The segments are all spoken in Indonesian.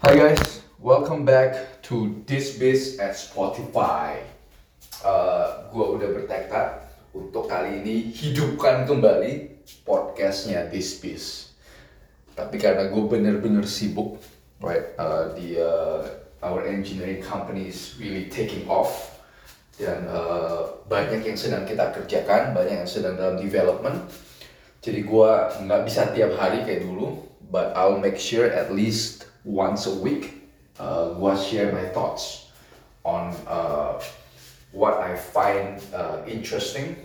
Hi guys, welcome back to This Biz at Spotify. Uh, gua udah bertekad untuk kali ini hidupkan kembali podcastnya This Biz. Tapi karena gue bener-bener sibuk, right? Uh, the uh, our engineering company is really taking off dan uh, banyak yang sedang kita kerjakan, banyak yang sedang dalam development. Jadi gue nggak bisa tiap hari kayak dulu, but I'll make sure at least once a week uh, gue share my thoughts on uh, what I find uh, interesting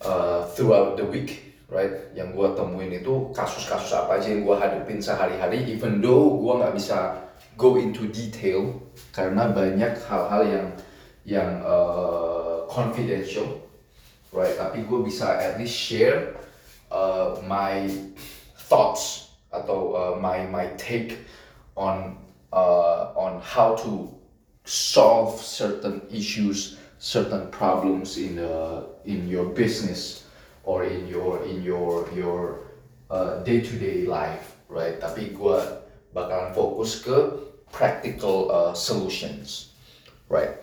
uh, throughout the week, right? Yang gue temuin itu kasus-kasus apa aja yang gue hadapin sehari-hari, even though gue nggak bisa go into detail karena banyak hal-hal yang yang uh, confidential, right? Tapi gue bisa at least share uh, my thoughts atau uh, my my take on uh, on how to solve certain issues, certain problems in the in your business or in your in your your uh, day-to-day life, right? Tapi gue bakalan fokus ke practical uh, solutions, right?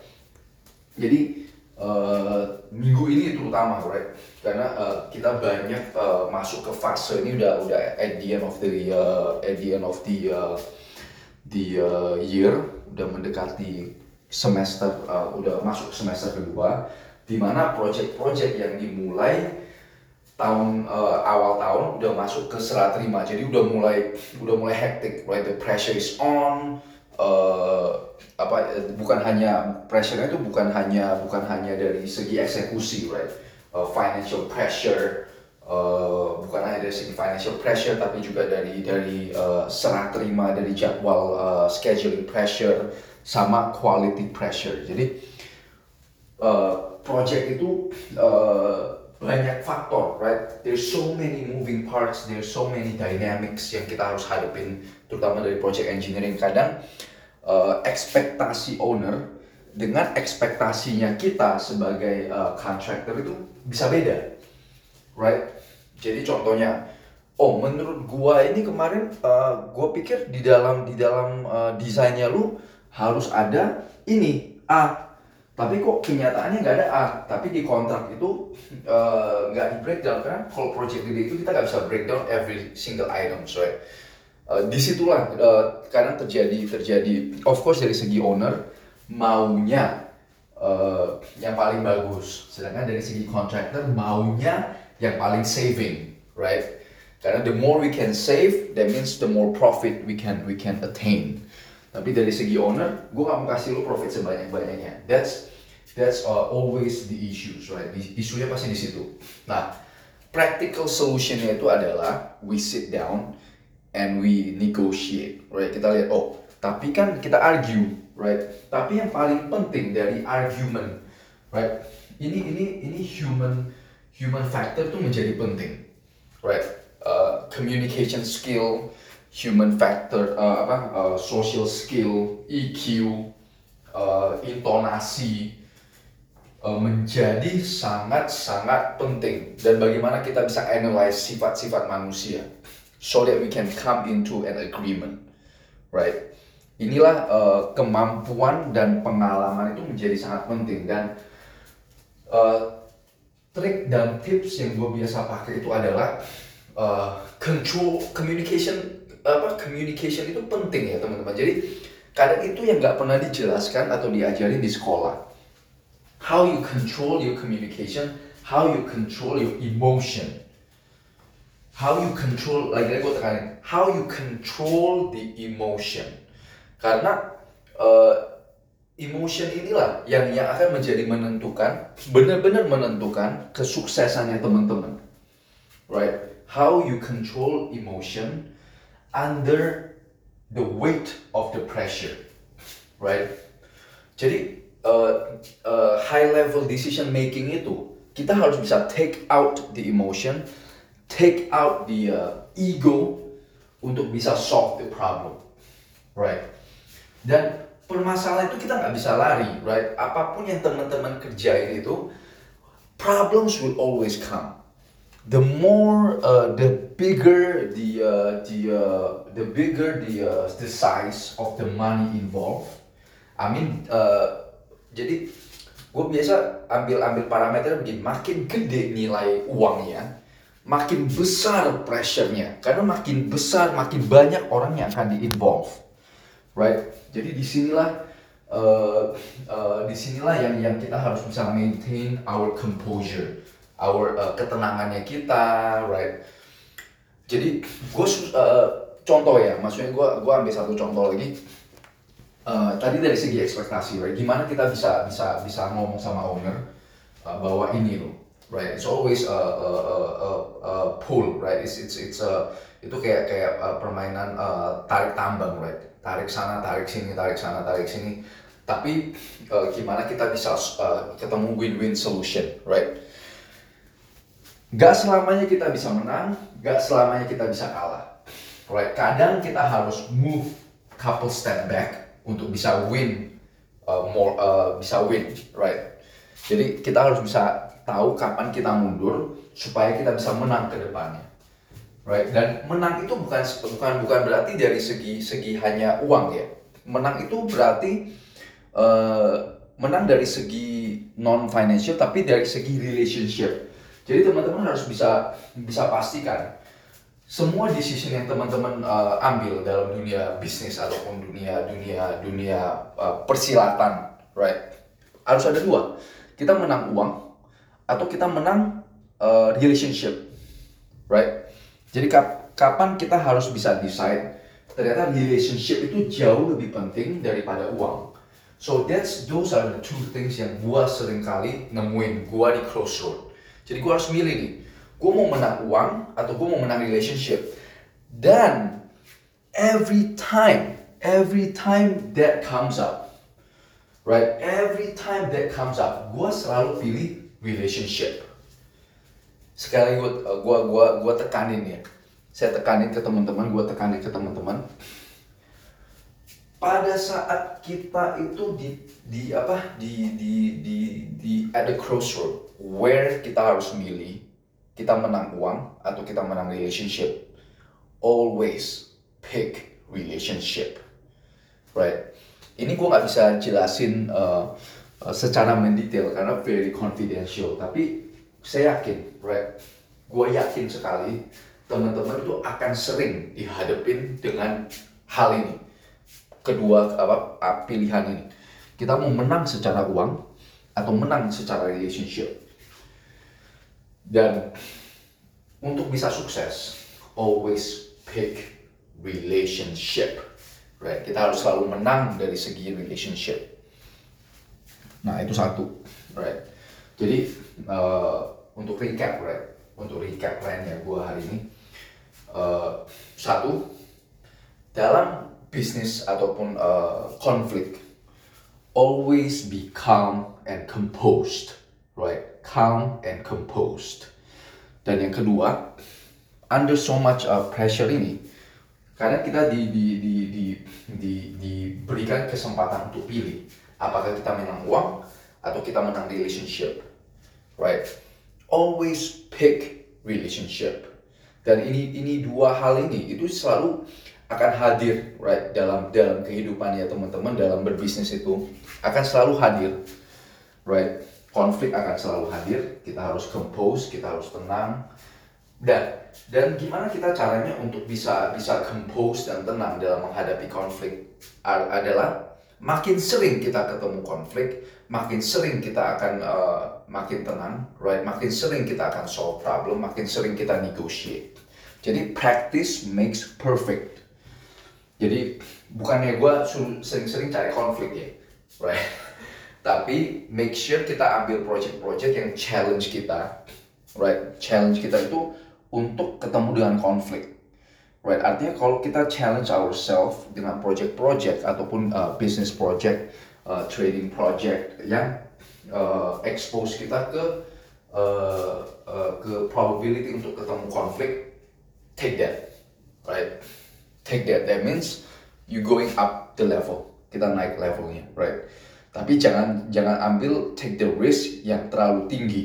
Jadi uh, minggu ini terutama, right? Karena uh, kita banyak uh, masuk ke fase ini udah udah at the end of the uh, at the end of the uh, the uh, year, udah mendekati semester, uh, udah masuk semester kedua, di mana project-project yang dimulai tahun uh, awal tahun udah masuk ke serah terima, jadi udah mulai udah mulai hectic, right? The pressure is on. Uh, apa bukan hanya pressure itu bukan hanya bukan hanya dari segi eksekusi right? Uh, financial pressure uh, bukan hanya dari segi financial pressure tapi juga dari dari uh, serah terima dari jadwal uh, scheduling pressure sama quality pressure. Jadi uh, project itu uh, banyak faktor right? There's so many moving parts there's so many dynamics yang kita harus hadapin terutama dari project engineering. Kadang uh, ekspektasi owner dengan ekspektasinya kita sebagai uh, contractor itu bisa beda, right? Jadi contohnya, oh menurut gua ini kemarin uh, gua pikir di dalam di dalam uh, desainnya lu harus ada ini A, tapi kok kenyataannya nggak ada A, tapi di kontrak itu nggak uh, di breakdown kan? Kalau project gede itu kita nggak bisa breakdown every single item, right? Uh, di situlah uh, kadang terjadi terjadi. Of course dari segi owner maunya uh, yang paling bagus. Sedangkan dari segi contractor maunya yang paling saving right? Karena the more we can save that means the more profit we can we can attain. Tapi dari segi owner gue gak mau kasih lo profit sebanyak banyaknya that's that's uh, always the issues right? Isunya pasti di situ. Nah practical solutionnya itu adalah we sit down and we negotiate, right? Kita lihat, oh, tapi kan kita argue, right? Tapi yang paling penting dari argument, right? Ini ini ini human human factor tuh menjadi penting, right? Uh, communication skill, human factor, uh, apa? Uh, social skill, EQ, uh, intonasi, uh, menjadi sangat-sangat penting dan bagaimana kita bisa analyze sifat-sifat manusia so that we can come into an agreement, right? Inilah uh, kemampuan dan pengalaman itu menjadi sangat penting dan uh, trik dan tips yang gue biasa pakai itu adalah uh, control communication apa communication itu penting ya teman-teman. Jadi kadang itu yang nggak pernah dijelaskan atau diajarin di sekolah. How you control your communication, how you control your emotion how you control lagi lagi gue tekanin how you control the emotion. Karena uh, emotion inilah yang yang akan menjadi menentukan benar-benar menentukan kesuksesannya teman-teman. Right? How you control emotion under the weight of the pressure. Right? Jadi uh, uh, high level decision making itu kita harus bisa take out the emotion take out the uh, ego untuk bisa solve the problem, right? Dan permasalahan itu kita nggak bisa lari, right? Apa pun yang teman-teman kerjain itu, problems will always come. the more uh, the bigger the uh, the uh, the bigger the uh, the size of the money involved I mean uh, jadi gue biasa ambil ambil parameter begini makin gede nilai uangnya makin besar pressure-nya. Karena makin besar makin banyak orang yang akan di involve right? Jadi di sinilah uh, uh, di sinilah yang yang kita harus bisa maintain our composure our uh, ketenangannya kita right? Jadi gue uh, contoh ya. Maksudnya gue gue ambil satu contoh lagi. Uh, tadi dari segi ekspektasi right? Gimana kita bisa bisa bisa ngomong sama owner uh, bahwa ini loh right it's always a, a, a, a, pull right it's it's it's a itu kayak kayak uh, permainan uh, tarik tambang right tarik sana tarik sini tarik sana tarik sini tapi uh, gimana kita bisa uh, ketemu win-win solution right Gak selamanya kita bisa menang, gak selamanya kita bisa kalah. Right? Kadang kita harus move couple step back untuk bisa win uh, more uh, bisa win, right? Jadi kita harus bisa tahu kapan kita mundur supaya kita bisa menang ke depannya. Right? Dan menang itu bukan bukan bukan berarti dari segi segi hanya uang ya. Menang itu berarti uh, menang dari segi non financial tapi dari segi relationship jadi teman-teman harus bisa bisa pastikan semua decision yang teman-teman uh, ambil dalam dunia bisnis ataupun dunia dunia dunia uh, persilatan, right? Harus ada dua. Kita menang uang atau kita menang uh, relationship, right? Jadi kap kapan kita harus bisa decide ternyata relationship itu jauh lebih penting daripada uang. So that's those are the two things yang gua sering kali nemuin gua di crossroad jadi gue harus milih nih, gue mau menang uang atau gue mau menang relationship. Dan every time, every time that comes up, right? Every time that comes up, gue selalu pilih relationship. Sekali gue gua gua gua tekanin ya. Saya tekanin ke teman-teman, gue tekanin ke teman-teman. Pada saat kita itu di di apa di di di di at the crossroad where kita harus milih kita menang uang atau kita menang relationship always pick relationship right ini gue nggak bisa jelasin uh, secara mendetail karena very confidential tapi saya yakin right gue yakin sekali teman-teman itu akan sering dihadapin dengan hal ini kedua apa pilihan ini kita mau menang secara uang atau menang secara relationship dan untuk bisa sukses, always pick relationship. Right? Kita harus selalu menang dari segi relationship. Nah itu satu, right? Jadi uh, untuk recap, right? Untuk recap plannya gue hari ini, uh, satu dalam bisnis ataupun uh, konflik, always be calm and composed, right? calm and composed. Dan yang kedua, under so much uh, pressure ini, karena kita di, di, di, di, di, diberikan kesempatan untuk pilih apakah kita menang uang atau kita menang relationship, right? Always pick relationship. Dan ini ini dua hal ini itu selalu akan hadir right dalam dalam kehidupannya teman-teman dalam berbisnis itu akan selalu hadir right konflik akan selalu hadir, kita harus compose, kita harus tenang. Dan dan gimana kita caranya untuk bisa bisa compose dan tenang dalam menghadapi konflik adalah makin sering kita ketemu konflik, makin sering kita akan uh, makin tenang, right? Makin sering kita akan solve problem, makin sering kita negotiate. Jadi practice makes perfect. Jadi bukannya gue sering-sering cari konflik ya, right? tapi make sure kita ambil project-project yang challenge kita right challenge kita itu untuk ketemu dengan konflik right artinya kalau kita challenge ourselves dengan project-project ataupun uh, business project uh, trading project yang uh, expose kita ke uh, uh, ke probability untuk ketemu konflik take that right take that that means you going up the level kita naik levelnya right tapi jangan jangan ambil take the risk yang terlalu tinggi.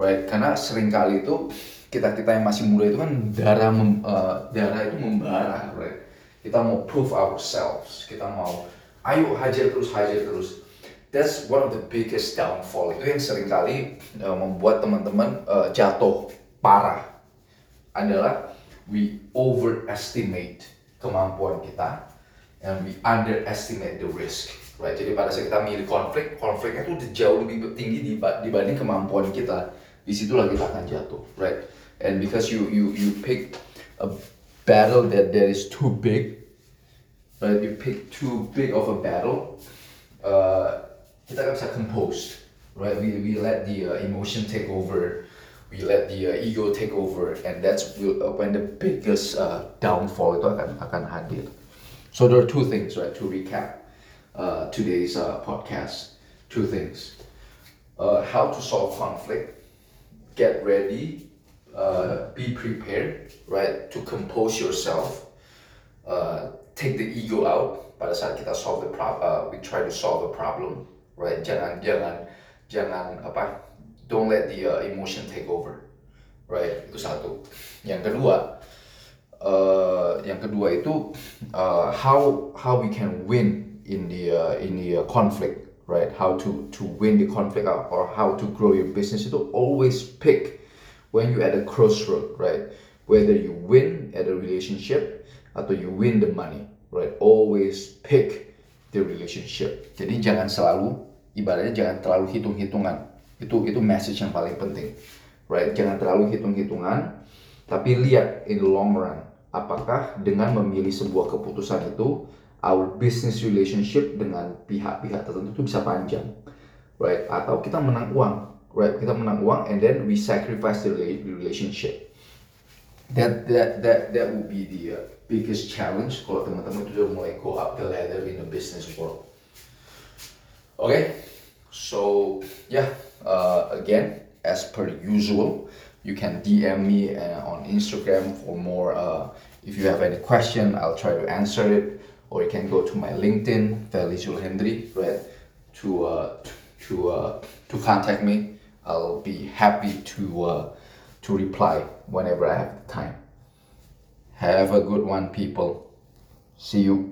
Right? Karena sering kali itu kita kita yang masih muda itu kan darah mem, uh, darah itu membara right kita mau prove ourselves. Kita mau ayo hajar terus hajar terus. That's one of the biggest downfall. Itu yang sering kali uh, membuat teman-teman uh, jatuh parah adalah we overestimate kemampuan kita and we underestimate the risk right? Jadi pada saat kita milih konflik konfliknya itu jauh lebih tinggi dibanding kemampuan kita. Di situlah kita akan jatuh right and because you you you pick a battle that that is too big right? You pick too big of a battle uh, kita kan bisa compose right? We we let the uh, emotion take over. We let the uh, ego take over. And that's uh, when the biggest uh, downfall itu akan akan hadir. So there are two things right? To recap uh, today's uh, podcast. Two things. Uh, how to solve conflict. Get ready uh, be prepared, right, to compose yourself, uh, take the ego out pada saat kita solve the problem, uh, we try to solve the problem, right? Jangan jangan jangan apa? Don't let the uh, emotion take over, right? Itu satu. Yang kedua, uh, yang kedua itu uh, how how we can win in the uh, in the uh, conflict, right? How to to win the conflict or how to grow your business itu always pick when you're at a crossroad, right? Whether you win at a relationship atau you win the money, right? Always pick the relationship. Jadi jangan selalu ibaratnya jangan terlalu hitung-hitungan. Itu itu message yang paling penting, right? Jangan terlalu hitung-hitungan, tapi lihat in the long run. Apakah dengan memilih sebuah keputusan itu our business relationship dengan pihak-pihak tertentu itu bisa panjang, right? Atau kita menang uang, right kita menang uang and then we sacrifice the relationship. That that that that would be the uh, biggest challenge kalau teman-teman itu udah mulai go up the ladder in the business world. Okay? So yeah uh, again as per usual you can DM me uh, on Instagram for more uh, if you have any question I'll try to answer it. Or you can go to my LinkedIn Feliz Hendry right to uh, to uh, to contact me I'll be happy to uh, to reply whenever I have the time. Have a good one, people. See you.